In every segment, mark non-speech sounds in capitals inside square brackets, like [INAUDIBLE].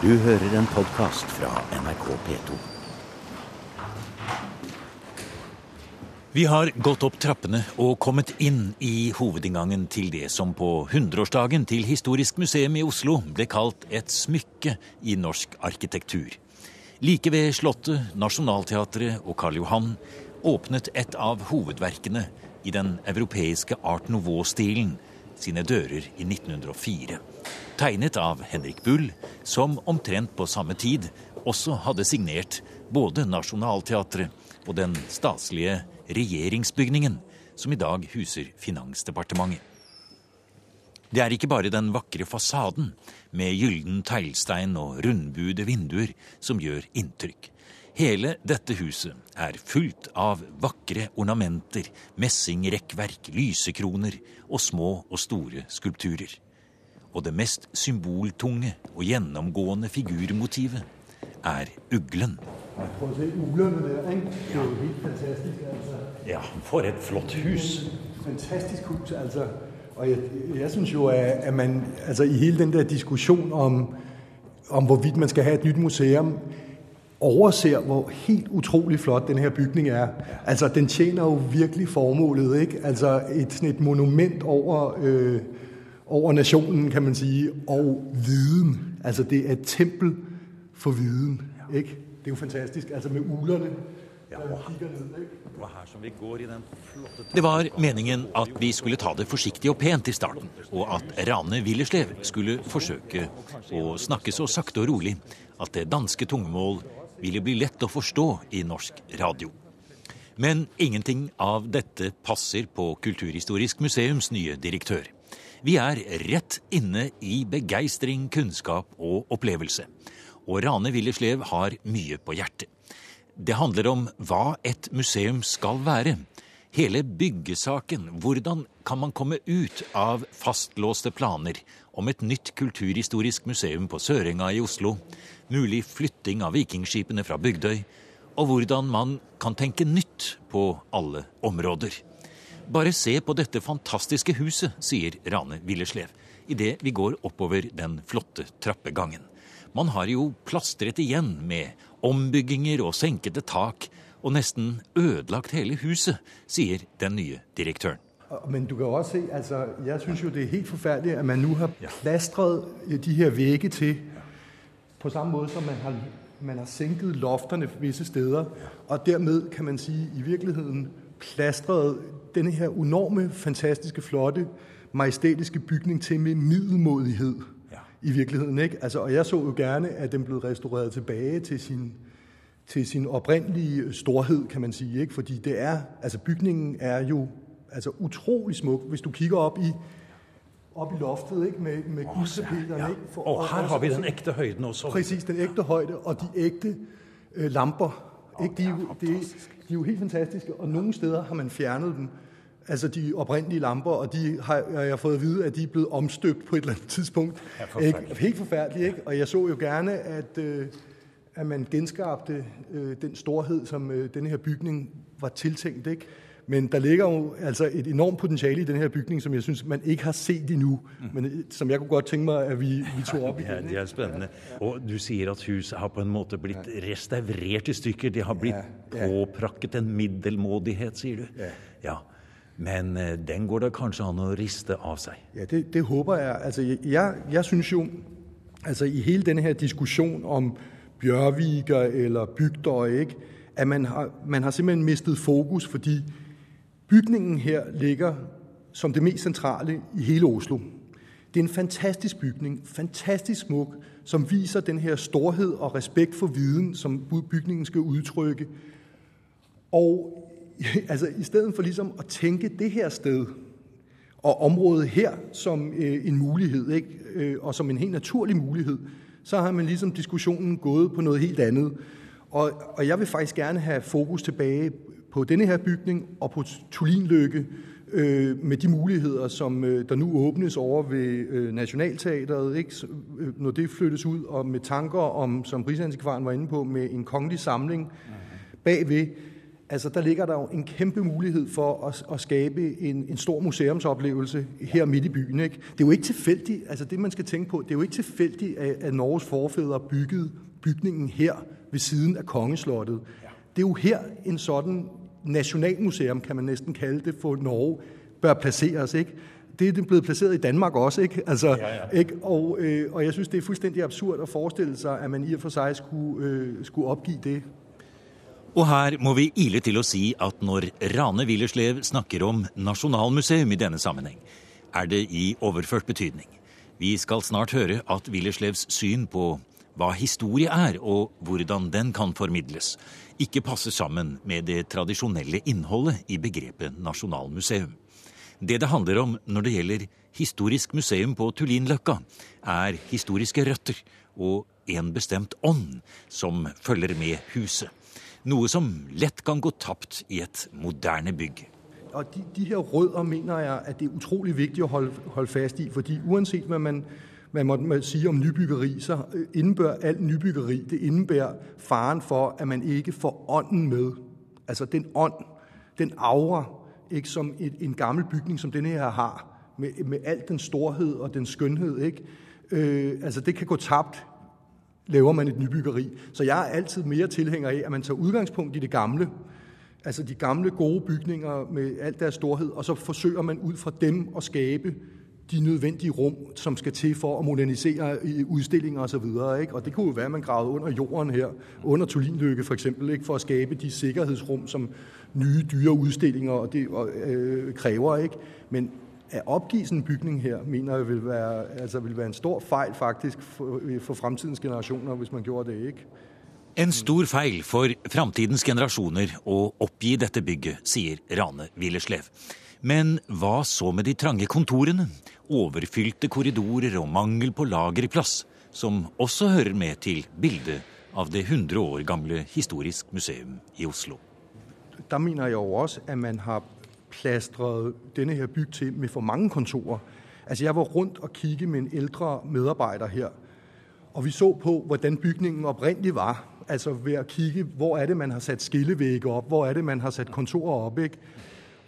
Du hører en podkast fra NRK P2. Vi har gått opp trappene og kommet inn i hovedinngangen til det som på 100-årsdagen til Historisk museum i Oslo ble kalt et smykke i norsk arkitektur. Like ved Slottet, Nationaltheatret og Karl Johan åpnet et av hovedverkene i den europeiske art nouveau-stilen sine dører i 1904 tegnet av Henrik Bull, som omtrent på samme tid også hadde signert både Nationaltheatret og den staselige regjeringsbygningen, som i dag huser Finansdepartementet. Det er ikke bare den vakre fasaden med gylden teglstein og rundbuede vinduer som gjør inntrykk. Hele dette huset er fullt av vakre ornamenter, messingrekkverk, lysekroner og små og store skulpturer. Og det mest symboltunge og gjennomgående figurmotivet er uglen. Prøv at se uglerne der, ikke? Det er jo helt fantastisk, altså. Ja, for et flott hus. Fantastisk hus, altså. Og jeg, jeg synes jo, at man altså, i hele den der diskussion om, om hvorvidt man skal have et nyt museum, overser, hvor helt utrolig flot den her bygning er. Altså, den tjener jo virkelig formålet, ikke? Altså, et, sådan et monument over... Øh, over nationen, kan man sige, og viden. Altså det er et tempel for viden, ikke? Det er jo fantastisk, altså med ulerne? Det var meningen at vi skulle ta det forsiktig og pent i starten, og at Rane Willerslev skulle forsøke å snakke så sakte og rolig at det danske tungemål ville bli lett å forstå i norsk radio. Men ingenting av dette passer på Kulturhistorisk museums nye direktør. Vi er rett inne i begeistring, kunnskap og opplevelse. Og Rane Willerslev har mye på hjertet. Det handler om hva et museum skal være. Hele byggesaken. Hvordan kan man komme ut av fastlåste planer om et nytt kulturhistorisk museum på Sørenga i Oslo, mulig flytting av vikingskipene fra Bygdøy, og hvordan man kan tenke nytt på alle områder. Bare se på dette fantastiske huset, sier Rane Willerslev idet vi går oppover den flotte trappegangen. Man har jo plastret igjen med ombygginger og senkede tak, og nesten ødelagt hele huset, sier den nye direktøren. Men du kan også se, altså, jeg syns jo det er helt forferdelig at man nå har plastret de her vegge til på samme måte som man har, man har senket loftene visse steder. Og dermed kan man si i virkeligheten plastret denne her enorme, fantastiske, flotte, majestætiske bygning til med middelmodighed ja. i virkeligheden. Ikke? Altså, og jeg så jo gerne, at den blev restaureret tilbage til sin, til sin oprindelige storhed, kan man sige. Ikke? Fordi det er, altså bygningen er jo altså utrolig smuk. Hvis du kigger op i op i loftet ikke? med, med oh, guldtapeterne. Ja. Ikke? For, og her har vi den ægte højden også. Præcis, den ægte højde og de ægte øh, lamper. Oh, ikke? De, ja, det, de er jo helt fantastiske, og nogle steder har man fjernet dem altså de oprindelige lamper, og de har jeg har fået at vide, at de er blevet omstøbt på et eller andet tidspunkt. Ja, forfærdeligt. Helt forfærdeligt, ikke? Og jeg så jo gerne, at, øh, at man genskabte øh, den storhed, som øh, denne her bygning var tiltænkt, ikke? Men der ligger jo altså et enormt potentiale i den her bygning, som jeg synes, man ikke har set endnu, mm. men øh, som jeg kunne godt tænke mig, at vi, vi tog op i. [LAUGHS] Ja, det er spændende. Og du siger, at huset har på en måde blitt restaureret i stykker. Det har blitt ja, ja. påprakket en middelmådighed, siger du. Ja. ja. Men øh, den går der kanskje an å riste av seg. Ja, det, det håper jeg. Altså, jeg, jeg synes jo, altså i hele denne her diskussion om Bjørviker eller bygder, ikke, at man har, man har simpelthen mistet fokus, fordi bygningen her ligger som det mest centrale i hele Oslo. Det er en fantastisk bygning, fantastisk smuk, som viser den her storhed og respekt for viden, som bygningen skal udtrykke. Og [LAUGHS] altså i stedet for ligesom at tænke det her sted og området her som øh, en mulighed, ikke? Øh, og som en helt naturlig mulighed, så har man ligesom diskussionen gået på noget helt andet. Og, og jeg vil faktisk gerne have fokus tilbage på denne her bygning og på Tulinløkke øh, med de muligheder, som øh, der nu åbnes over ved øh, Nationalteateret, ikke? Øh, når det flyttes ud, og med tanker om, som Rigsantikvaren var inde på, med en kongelig samling bagved, Altså, der ligger der jo en kæmpe mulighed for at, at skabe en, en stor museumsoplevelse her midt i byen. Ikke? Det er jo ikke tilfældigt, altså det man skal tænke på, det er jo ikke tilfældigt, at, at Norges forfædre byggede bygningen her ved siden af Kongeslottet. Det er jo her en sådan nationalmuseum, kan man næsten kalde det, for Norge, bør placeres. Ikke? Det er blevet placeret i Danmark også, ikke? Altså, ja, ja. Ikke? Og, øh, og jeg synes, det er fuldstændig absurd at forestille sig, at man i og for sig skulle, øh, skulle opgive det. Og her må vi ile til å si at når Rane Willerslev snakker om nasjonalmuseum i denne sammenheng, er det i overført betydning. Vi skal snart høre at Willerslevs syn på hva historie er, og hvordan den kan formidles, ikke passer sammen med det tradisjonelle innholdet i begrepet nasjonalmuseum. Det det handler om når det gjelder historisk museum på Tullinløkka, er historiske røtter og en bestemt ånd som følger med huset. Noe som lett kan gå tapt i et moderne bygg. Og de, de her rødder mener jeg, at det er utrolig viktig å holde, holde fast i, fordi uansett hva man, hvad man sige om nybyggeri, så øh, indebærer alt nybyggeri, det indebærer faren for, at man ikke får ånden med. Altså den ånd, den aura, ikke som et, en gammel bygning, som den her har, med, med al den storhed og den skønhed, ikke? Øh, altså det kan gå tabt, laver man et nybyggeri. Så jeg er altid mere tilhænger af, at man tager udgangspunkt i det gamle, altså de gamle gode bygninger med alt deres storhed, og så forsøger man ud fra dem at skabe de nødvendige rum, som skal til for at modernisere øh, udstillinger osv. Ikke? Og det kunne jo være, at man gravede under jorden her, under Tulinløkke for eksempel, ikke? for at skabe de sikkerhedsrum, som nye dyre udstillinger og det, og, øh, kræver. Ikke? Men at opgive sådan en bygning her, mener jeg vil være, altså vil være en stor fejl faktisk for, øh, for fremtidens generationer, hvis man gjorde det, ikke? En stor feil for framtidens generasjoner å oppgi dette bygget, sier Rane Willerslev. Men hva så med de trange kontorene, overfylte korridorer og mangel på lagerplass, som også hører med til bildet av det 100 år gamle Historisk museum i Oslo? Der mener jeg jo også, at man har plastret denne her bygd til med for mange kontorer. Altså jeg var rundt og kigge med en ældre medarbejder her, og vi så på, hvordan bygningen oprindeligt var. Altså ved at kigge, hvor er det, man har sat skillevægge op, hvor er det, man har sat kontorer op, ikke?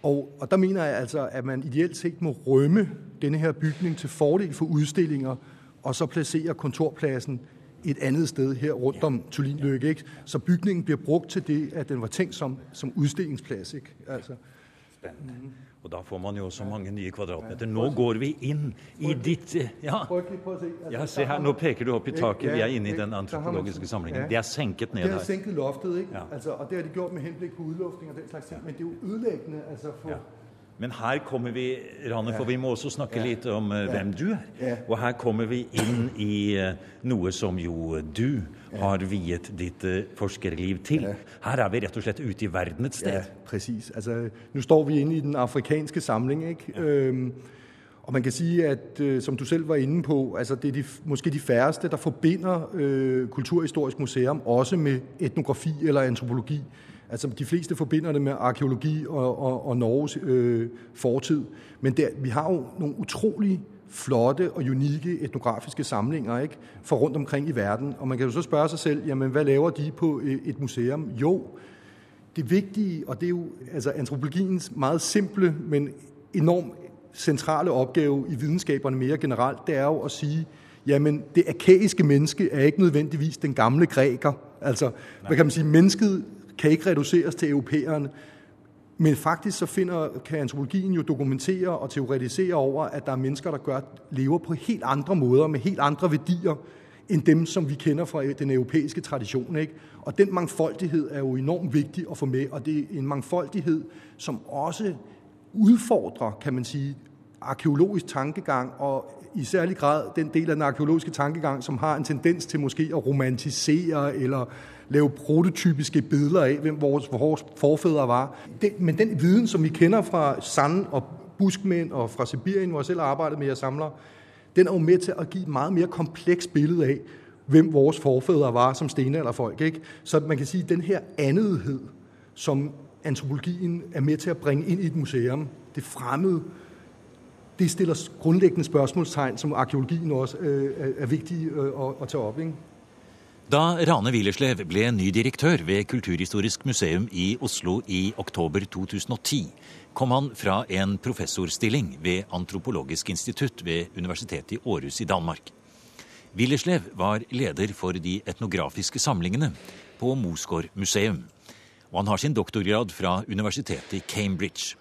Og, og der mener jeg altså, at man ideelt set må rømme denne her bygning til fordel for udstillinger, og så placere kontorpladsen et andet sted her rundt ja. om Tulinløkke. Ikke? Så bygningen bliver brugt til det, at den var tænkt som, som udstillingsplads. Ikke? Altså. Spennende. Og da får man jo så mange nye kvadratmeter. Nå går vi inn i ditt Ja, ja se her, nå peker du opp i taket. Vi er inne i den antropologiske samlingen. Det er senket ned her. Det er senket loftet, ikke? Altså, og det har de gjort med henblikk på udluftning og den slags ting. Men det er jo ødeleggende altså for. Men her kommer vi Rane, for vi må også snakke ja. litt om uh, hvem du er. Ja. Og her kommer vi inn i uh, noe som jo du har viet ditt uh, forskerliv til. Her er vi rett og slett ute i verden et sted. Ja, præcis. Altså, nu står vi inne i den afrikanske samling, ikke? Ja. Øhm, og man kan sige, at øh, som du selv var inde på, altså det er de, måske de færreste, der forbinder øh, Kulturhistorisk Museum også med etnografi eller antropologi. Altså de fleste forbinder det med arkeologi og, og, og Norges øh, fortid. Men der, vi har jo nogle utrolig flotte og unikke etnografiske samlinger ikke, for rundt omkring i verden. Og man kan jo så spørge sig selv, jamen hvad laver de på øh, et museum? Jo, det vigtige, og det er jo altså antropologiens meget simple, men enormt centrale opgave i videnskaberne mere generelt, det er jo at sige, jamen det arkaiske menneske er ikke nødvendigvis den gamle græker. Altså, Nej. hvad kan man sige, mennesket kan ikke reduceres til europæerne. Men faktisk så finder, kan antropologien jo dokumentere og teoretisere over, at der er mennesker, der gør, lever på helt andre måder, med helt andre værdier, end dem, som vi kender fra den europæiske tradition. Ikke? Og den mangfoldighed er jo enormt vigtig at få med, og det er en mangfoldighed, som også udfordrer, kan man sige, arkeologisk tankegang, og i særlig grad den del af den arkeologiske tankegang, som har en tendens til måske at romantisere eller lave prototypiske billeder af, hvem vores, vores forfædre var. Det, men den viden, som vi kender fra sand og buskmænd og fra Sibirien, hvor jeg selv har arbejdet med, at samler, den er jo med til at give et meget mere komplekst billede af, hvem vores forfædre var som stenalderfolk. Ikke? Så man kan sige, at den her andethed, som antropologien er med til at bringe ind i et museum, det fremmede, det stiller grundlæggende spørgsmålstegn, som arkeologien også øh, er, er øh, at, at tage op. Ikke? Da Rane Willerslev ble ny direktør ved Kulturhistorisk museum i Oslo i oktober 2010, kom han fra en professorstilling ved Antropologisk institutt ved Universitetet i Aarhus i Danmark. Willerslev var leder for de etnografiske samlingene på Mosgård museum, og han har sin doktorgrad fra universitetet i Cambridge.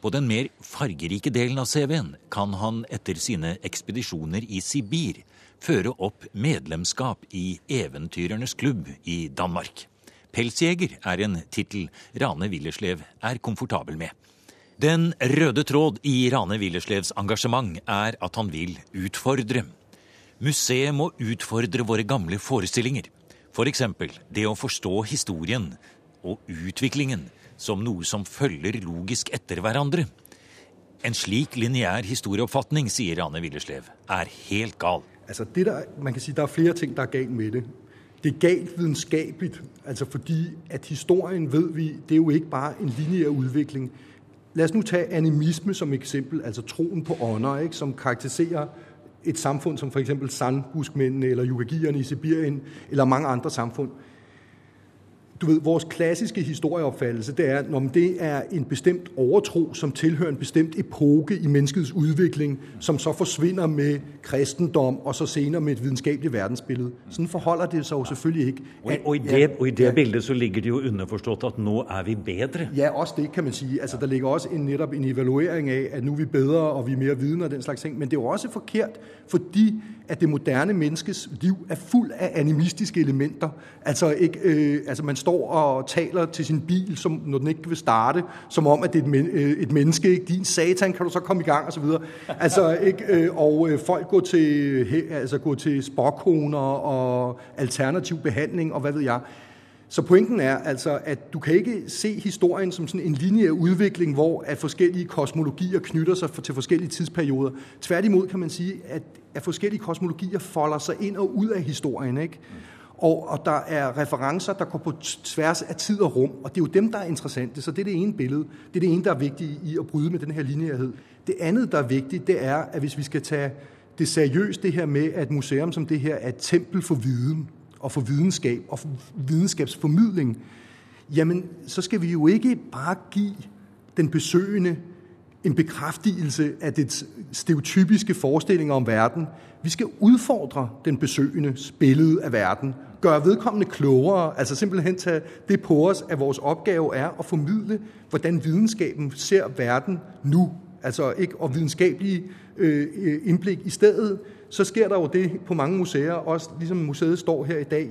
På den mer fargerike delen av CV-en kan han etter sine ekspedisjoner i Sibir føre opp medlemskap i Eventyrernes klubb i Danmark. Pelsjeger er en tittel Rane Willerslev er komfortabel med. Den røde tråd i Rane Willerslevs engasjement er at han vil utfordre. Museet må utfordre våre gamle forestillinger. F.eks. For det å forstå historien og utviklingen som noe som følger logisk etter hverandre. En slik lineær historieoppfatning, sier Rane Willerslev, er helt gal. Altså det der, man kan sige, der er flere ting, der er galt med det. Det er galt videnskabeligt, altså fordi at historien, ved vi, det er jo ikke bare en lineær udvikling. Lad os nu tage animisme som eksempel, altså troen på ånder, ikke, som karakteriserer et samfund som for eksempel sandbuskmændene eller yugagierne i Sibirien eller mange andre samfund du ved, vores klassiske historieopfattelse, det er, når det er en bestemt overtro, som tilhører en bestemt epoke i menneskets udvikling, som så forsvinder med kristendom, og så senere med et videnskabeligt verdensbillede. Sådan forholder det sig jo selvfølgelig ikke. Og, og, i, det, ja, og i det ja. billede så ligger det jo underforstået, at nu er vi bedre. Ja, også det kan man sige. Altså, der ligger også en, netop en evaluering af, at nu er vi bedre, og vi er mere vidne og den slags ting. Men det er jo også forkert, fordi at det moderne menneskes liv er fuld af animistiske elementer. Altså, ikke, øh, altså man står og taler til sin bil, som, når den ikke vil starte, som om, at det er et, men, øh, et menneske. Ikke? Din satan, kan du så komme i gang, og så videre. Altså, ikke, øh, og øh, folk går til, altså, går til spokkoner og alternativ behandling, og hvad ved jeg. Så pointen er altså, at du kan ikke se historien som sådan en lineær udvikling, hvor at forskellige kosmologier knytter sig til forskellige tidsperioder. Tværtimod kan man sige, at, at forskellige kosmologier folder sig ind og ud af historien. Ikke? Og, og der er referencer, der går på tværs af tid og rum, og det er jo dem, der er interessante. Så det er det ene billede. Det er det ene, der er vigtigt i at bryde med den her lineærhed. Det andet, der er vigtigt, det er, at hvis vi skal tage det seriøst, det her med, at museum som det her er et tempel for viden, og for videnskab og for videnskabsformidling, jamen så skal vi jo ikke bare give den besøgende en bekræftelse af det stereotypiske forestillinger om verden. Vi skal udfordre den besøgendes billede af verden, gøre vedkommende klogere, altså simpelthen tage det på os, at vores opgave er at formidle, hvordan videnskaben ser verden nu, altså ikke og videnskabelige øh, indblik i stedet, så sker der jo det på mange museer, også ligesom museet står her i dag,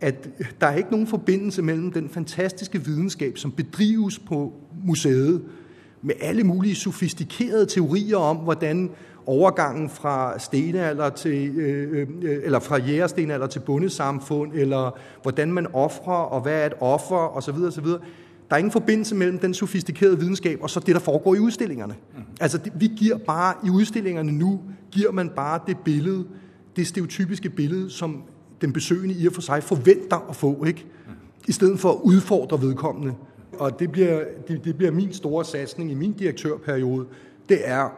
at der er ikke nogen forbindelse mellem den fantastiske videnskab, som bedrives på museet, med alle mulige sofistikerede teorier om, hvordan overgangen fra stenalder til, øh, øh, eller fra jægerstenalder til bundesamfund, eller hvordan man offrer, og hvad er et offer, osv. osv. Der er ingen forbindelse mellem den sofistikerede videnskab og så det, der foregår i udstillingerne. Mm. Altså, det, vi giver bare, i udstillingerne nu, giver man bare det billede, det stereotypiske billede, som den besøgende i og for sig forventer at få, ikke? Mm. I stedet for at udfordre vedkommende. Og det bliver, det, det bliver min store satsning i min direktørperiode, det er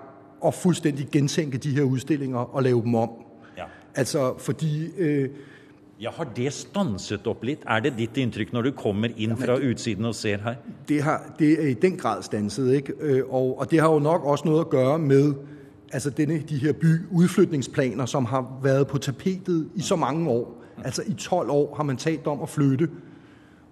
at fuldstændig gentænke de her udstillinger og lave dem om. Ja. Altså, fordi... Øh, Ja, Har det stanset opp litt? Er det ditt inntrykk når du kommer inn fra utsiden og ser her? Det, har, det er i den grad stanset, ikke? Øh, og, og det har jo nok også noget at gøre med altså denne, de her by udflytningsplaner, som har været på tapetet i så mange år. Altså i 12 år har man talt om at flytte,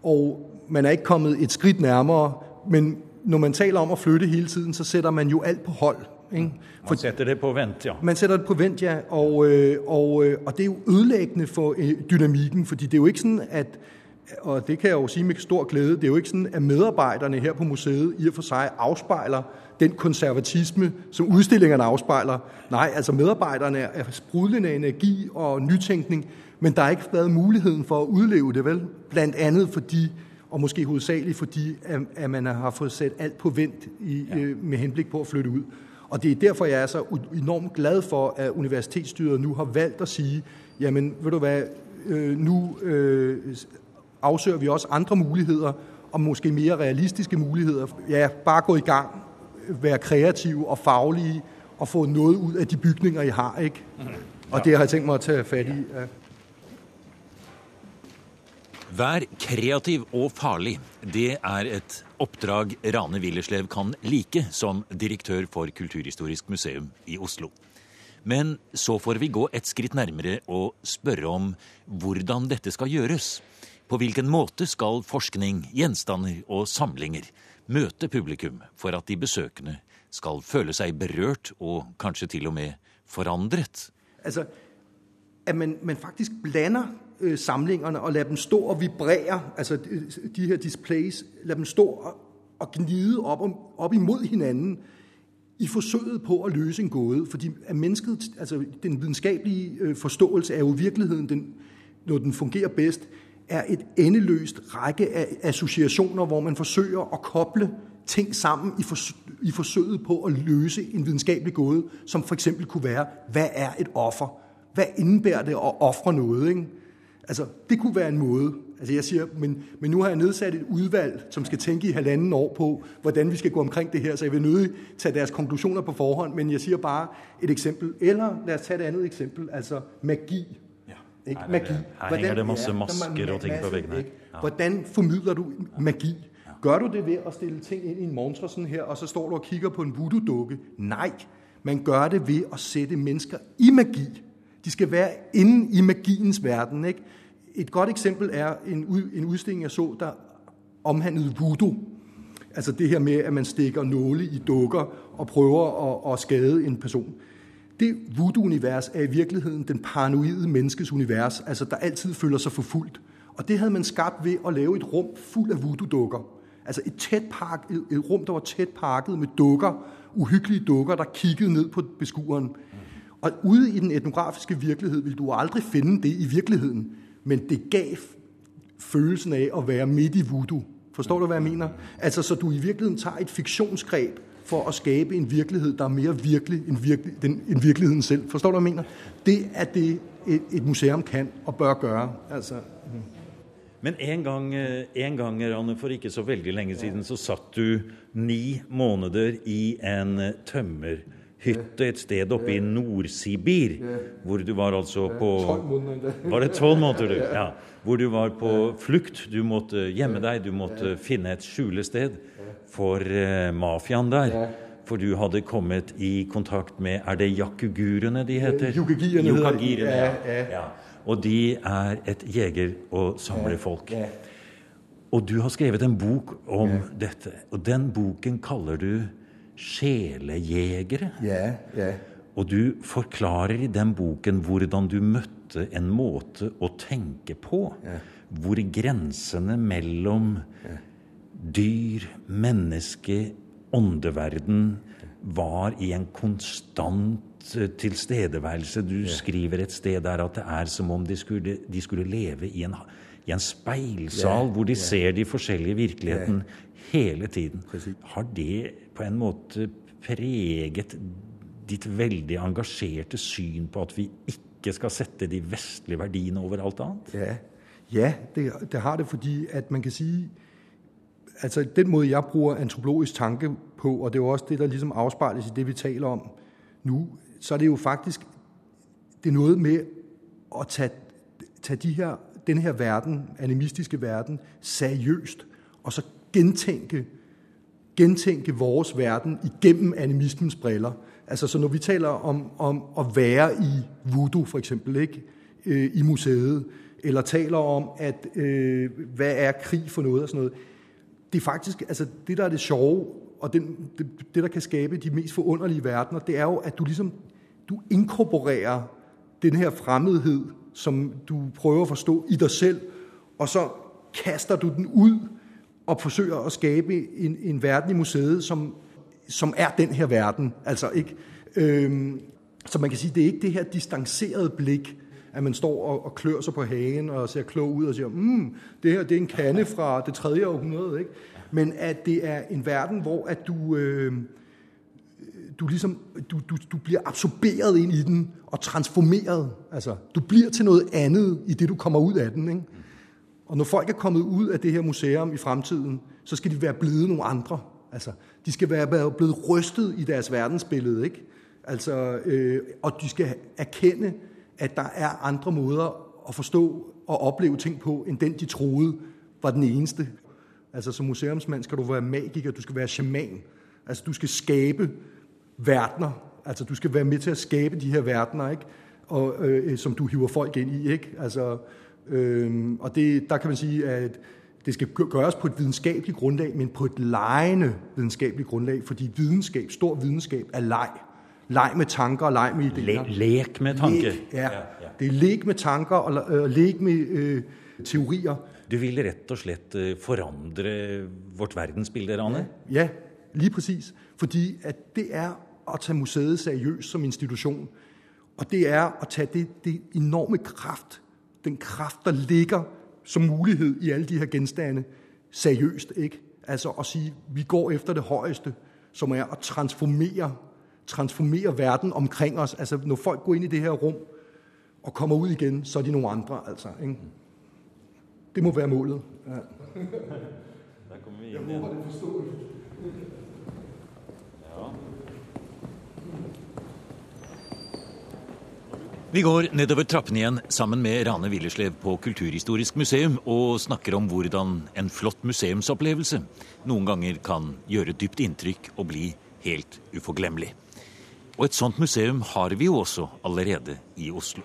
og man er ikke kommet et skridt nærmere, men når man taler om at flytte hele tiden, så sætter man jo alt på hold. Ikke? For, man sætter det på vent, ja. Man sætter det på vent, ja, og, øh, og, øh, og det er jo ødelæggende for øh, dynamikken, fordi det er jo ikke sådan, at og det kan jeg jo sige med stor glæde, det er jo ikke sådan, at medarbejderne her på museet i og for sig afspejler den konservatisme, som udstillingerne afspejler. Nej, altså medarbejderne er sprudlende energi og nytænkning, men der har ikke været muligheden for at udleve det, vel? Blandt andet fordi, og måske hovedsageligt fordi, at, at man har fået sat alt på vent i, ja. øh, med henblik på at flytte ud. Og det er derfor, jeg er så enormt glad for, at universitetsstyret nu har valgt at sige, jamen, ved du hvad, øh, nu øh, afsøger vi også andre muligheder, og måske mere realistiske muligheder. Ja, bare gå i gang, være kreative og faglige, og få noget ud af de bygninger, I har, ikke? Mm. Og det har jeg tænkt mig at tage fat i. Ja. Vær kreativ og farlig. Det er et oppdrag Rane Willerslev kan like som direktør for Kulturhistorisk museum i Oslo. Men så får vi gå et skritt nærmere og spørre om hvordan dette skal gjøres. På hvilken måte skal forskning, gjenstander og samlinger møte publikum for at de besøkende skal føle seg berørt og kanskje til og med forandret? Altså, at man, man faktisk blander øh, samlingerne og lade dem stå og vibrere, altså øh, de her displays, lade dem stå og, og gnide op, om, op imod hinanden i forsøget på at løse en gåde. Fordi at mennesket, altså den videnskabelige øh, forståelse er jo virkeligheden, den, når den fungerer bedst, er et endeløst række af associationer, hvor man forsøger at koble ting sammen i, fors- i forsøget på at løse en videnskabelig gåde, som for eksempel kunne være, hvad er et offer? Hvad indebærer det at ofre noget? Ikke? Altså, det kunne være en måde. Altså, jeg siger, men, men nu har jeg nedsat et udvalg, som skal tænke i halvanden år på, hvordan vi skal gå omkring det her, så jeg vil nødig tage deres konklusioner på forhånd, men jeg siger bare et eksempel. Eller lad os tage et andet eksempel, altså magi. Ja. Ikke? Magi. Her hænger det masse masker og ting på væggene. Ja. Hvordan formidler du magi? Gør du det ved at stille ting ind i en montre sådan her, og så står du og kigger på en voodoo-dukke? Nej, man gør det ved at sætte mennesker i magi. De skal være inde i magiens verden. Ikke? Et godt eksempel er en, en udstilling, jeg så, der omhandlede voodoo. Altså det her med, at man stikker nåle i dukker og prøver at, at skade en person. Det voodoo-univers er i virkeligheden den paranoide menneskes univers, altså der altid føler sig forfulgt. Og det havde man skabt ved at lave et rum fuld af voodoo-dukker. Altså et, tæt park, et, et rum, der var tæt pakket med dukker, uhyggelige dukker, der kiggede ned på beskueren. Og ude i den etnografiske virkelighed vil du aldrig finde det i virkeligheden, men det gav følelsen af at være midt i voodoo. Forstår du, hvad jeg mener? Altså, så du i virkeligheden tager et fiktionsgreb for at skabe en virkelighed, der er mere virkelig end, virkelig, den, end virkeligheden selv. Forstår du, hvad jeg mener? Det er det, et, et museum kan og bør gøre. Altså, mm. Men en gang, eh, en gang Ranne, for ikke så veldig længe siden så satt du ni måneder i en eh, tømmer tømmerhytte et sted oppe i Nord-Sibir. Hvor du var altså på Var det tolv måneder, du? [LAUGHS] Ja. Hvor du var på flukt. Du måtte gjemme deg, du måtte finne et skjulested for uh, mafiaen der. For du hadde kommet i kontakt med Er det jakugurene de heter? Yukagierne. Yukagirene, ja. ja. Og de er et jeger- og samlerfolk. Og du har skrevet en bok om dette. Og den boken kaller du 'Sjelejegere'. Ja, ja. Og du forklarer i den boken hvordan du møtte en måte å tenke på. Hvor grensene mellom dyr, menneske, åndeverden var i en konstant tilstedeværelse. Du skriver et sted der at det er som om de skulle, de skulle leve i en, i en speilsal Ja, hvor de ja. ser de forskjellige virkeligheten hele tiden. Har det på en måte preget ditt veldig engasjerte syn på at vi ikke skal sette de vestlige verdiene over alt annet? Ja, ja det, det har det, fordi at man kan sige, altså den måde, jeg bruger antropologisk tanke på, og det er jo også det, der ligesom afspejles i det, vi taler om nu, så er det jo faktisk, det er noget med at tage, tage de her, den her verden, animistiske verden, seriøst, og så gentænke, gentænke vores verden igennem animismens briller. Altså, så når vi taler om, om at være i voodoo, for eksempel, ikke? Øh, i museet, eller taler om, at øh, hvad er krig for noget og sådan noget, det er faktisk, altså det der er det sjove, og det, det, det, der kan skabe de mest forunderlige verdener, det er jo, at du ligesom, du inkorporerer den her fremmedhed, som du prøver at forstå i dig selv, og så kaster du den ud og forsøger at skabe en, en verden i museet, som, som er den her verden. Altså ikke, øhm, så man kan sige, det er ikke det her distancerede blik, at man står og, og klør sig på hagen og ser klog ud og siger, mm, det her det er en kande fra det tredje århundrede, ikke? Men at det er en verden, hvor at du, øh, du, ligesom, du, du, du bliver absorberet ind i den og transformeret. Altså, du bliver til noget andet i det, du kommer ud af den. Ikke? Og når folk er kommet ud af det her museum i fremtiden, så skal de være blevet nogle andre. Altså, de skal være blevet rystet i deres verdensbillede. Ikke? Altså, øh, og de skal erkende, at der er andre måder at forstå og opleve ting på, end den de troede var den eneste. Altså som museumsmand skal du være magiker, du skal være shaman. Altså du skal skabe verdener. Altså du skal være med til at skabe de her verdener, ikke? Og, øh, som du hiver folk ind i. Ikke? Altså, øh, og det, der kan man sige, at det skal gøres på et videnskabeligt grundlag, men på et lejende videnskabeligt grundlag, fordi videnskab, stor videnskab, er leg. Leg med tanker og leg med idéer. Le lek med tanker. Lek, ja. ja, ja. Det er lek med tanker og øh, lek med øh, teorier. Du vil rett og slett øh, forandre vårt verdensbilde, Rane? Ja, lige præcis. Fordi at det er at tage museet seriøst som institution. Og det er at tage det, det enorme kraft, den kraft, der ligger som mulighed i alle de her genstande, seriøst. ikke? Altså at sige, vi går efter det højeste, som er at transformere, transformere verden omkring os. Altså når folk går ind i det her rum og kommer ud igen, så er de nogle andre. Altså, ikke? Det må være målet. Ja. Der kommer vi ind Jeg håber, det forstået. Vi går nedover trappene igjen sammen med Rane Willerslev på Kulturhistorisk museum og snakker om hvordan en flott museumsopplevelse noen ganger kan gjøre dypt inntrykk og bli helt uforglemmelig. Og et sånt museum har vi jo også allerede i Oslo.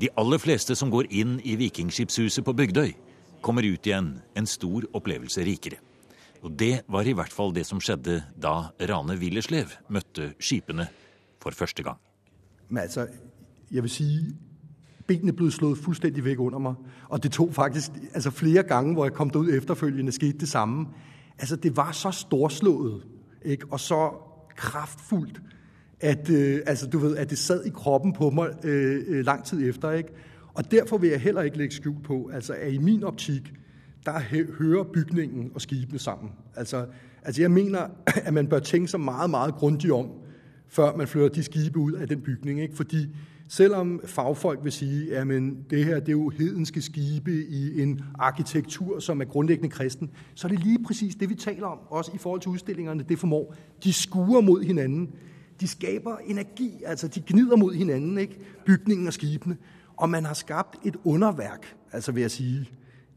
De aller fleste som går inn i Vikingskipshuset på Bygdøy, kommer ut igjen en stor opplevelse rikere. Og det var i hvert fall det som skjedde da Rane Willerslev møtte skipene for første gang. Men altså, jeg vil sige, benene blev slået fuldstændig væk under mig. Og det tog faktisk altså flere gange, hvor jeg kom derud efterfølgende, skete det samme. Altså, det var så storslået, ikke? og så kraftfuldt, at, øh, altså, du ved, at det sad i kroppen på mig øh, øh, lang tid efter. Ikke? Og derfor vil jeg heller ikke lægge skjul på, altså, at i min optik, der hører bygningen og skibene sammen. Altså, altså jeg mener, [CLEARS THROAT] at man bør tænke sig meget, meget grundigt om, før man flytter de skibe ud af den bygning. Ikke? Fordi Selvom fagfolk vil sige, at det her det er jo hedenske skibe i en arkitektur, som er grundlæggende kristen, så er det lige præcis det, vi taler om, også i forhold til udstillingerne, det formår. De skuer mod hinanden. De skaber energi, altså de gnider mod hinanden, ikke? bygningen og skibene. Og man har skabt et underværk, altså vil jeg sige,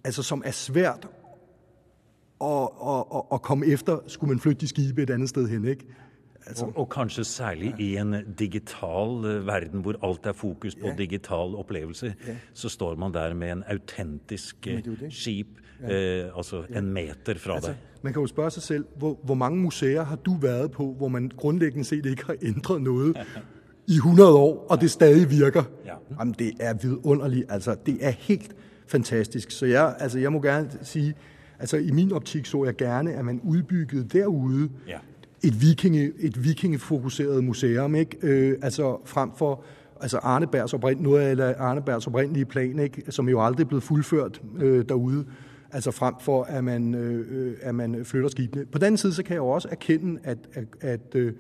altså som er svært at, at, at, at komme efter, skulle man flytte de skibe et andet sted hen. Ikke? Altså, og, og, kanskje særlig i en digital uh, verden hvor alt er fokus på ja. digital opplevelse, ja. så står man der med en autentisk uh, skip, uh, altså en meter fra altså, deg. Man kan jo spørre sig selv, hvor, hvor mange museer har du været på, hvor man grundlæggende set ikke har ændret noget [LAUGHS] i 100 år, og det stadig virker? Ja. Jamen, det er vidunderligt. Altså, det er helt fantastisk. Så jeg, altså, jeg må gerne sige, altså i min optik så jeg gerne, at man udbyggede derude ja et, vikinge, et vikingefokuseret museum, ikke? Øh, altså frem for altså Arnebergs oprind, noget af Arnebergs oprindelige plan, ikke? som jo aldrig er blevet fuldført øh, derude, altså frem for, at man, øh, at man flytter skibene. På den anden side, så kan jeg jo også erkende, at, at, at øh,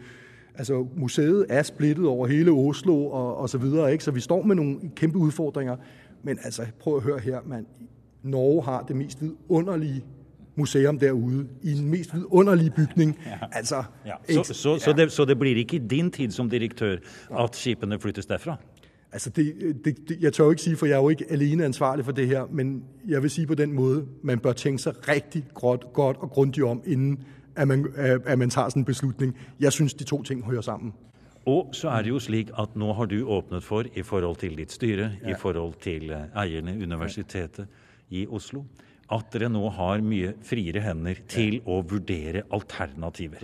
altså, museet er splittet over hele Oslo og, og så videre, ikke? så vi står med nogle kæmpe udfordringer. Men altså, prøv at høre her, man. Norge har det mest vidunderlige museum derude i en mest vidunderlige bygning. Ja. Altså, ja. Så, så, så, det, så det blir ikke i din tid som direktør at skipene flyttes derfra? Altså det, det, det, jeg tør jo ikke sige, for jeg er jo ikke alene ansvarlig for det her, men jeg vil sige på den måde, man bør tænke sig rigtig godt, godt og grundigt om, inden at man, at man tager sådan en beslutning. Jeg synes, de to ting hører sammen. Og så er det jo slik at nå har du åpnet for, i forhold til ditt styre, ja. i forhold til eh, eierne, universitetet i Oslo, at dere nå har mye friere hender til å vurdere alternativer.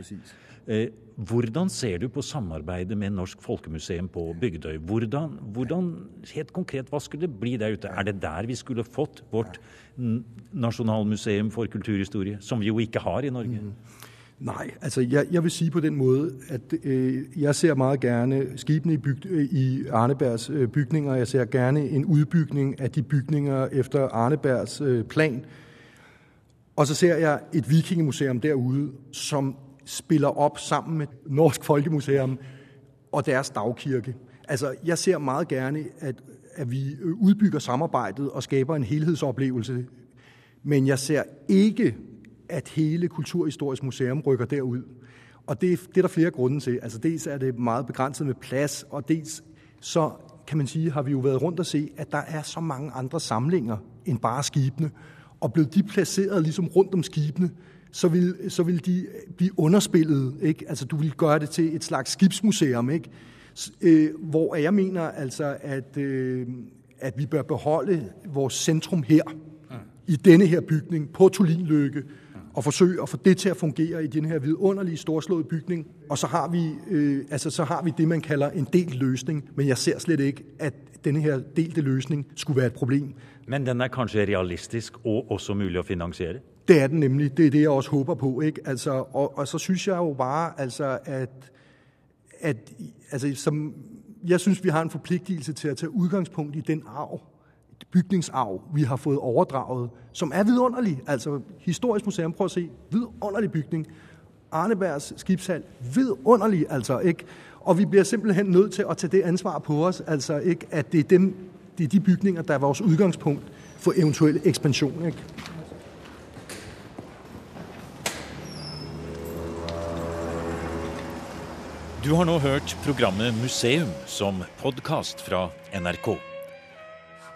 Eh, hvordan ser du på samarbeidet med Norsk Folkemuseum på Bygdøy? Hvordan, hvordan, helt konkret, hva skulle det bli der ute? Er det der vi skulle fått vårt nasjonalmuseum for kulturhistorie, som vi jo ikke har i Norge? Mm. Nej, altså jeg, jeg vil sige på den måde, at øh, jeg ser meget gerne skibene i, byg, øh, i Arnebergs øh, bygninger. Jeg ser gerne en udbygning af de bygninger efter Arnebergs øh, plan. Og så ser jeg et vikingemuseum derude, som spiller op sammen med Norsk Folkemuseum og deres dagkirke. Altså, jeg ser meget gerne, at, at vi øh, udbygger samarbejdet og skaber en helhedsoplevelse. Men jeg ser ikke at hele Kulturhistorisk Museum rykker derud. Og det, det er der flere grunde til. Altså dels er det meget begrænset med plads, og dels så kan man sige, har vi jo været rundt og se, at der er så mange andre samlinger end bare skibene. Og blev de placeret ligesom rundt om skibene, så vil, så vil de blive underspillet. Ikke? Altså, du vil gøre det til et slags skibsmuseum, ikke? Øh, hvor jeg mener altså, at, øh, at vi bør beholde vores centrum her, i denne her bygning, på Tulinløkke, og forsøge at få det til at fungere i den her vidunderlige, storslåede bygning. Og så har vi, øh, altså, så har vi det, man kalder en delt løsning, men jeg ser slet ikke, at denne her delte løsning skulle være et problem. Men den er kanskje realistisk og også mulig at finansiere? Det er den nemlig. Det er det, jeg også håber på. Ikke? Altså, og, og så synes jeg jo bare, altså, at, at altså, som, jeg synes, vi har en forpligtelse til at tage udgangspunkt i den arv, bygningsarv, vi har fået overdraget, som er vidunderlig. Altså, Historisk Museum, prøv at se, vidunderlig bygning. Arnebergs skibshal, vidunderlig, altså, ikke? Og vi bliver simpelthen nødt til at tage det ansvar på os, altså, ikke? At det er, dem, det er de bygninger, der er vores udgangspunkt for eventuel ekspansion, ikke? Du har nå hørt programmet Museum som podkast fra NRK.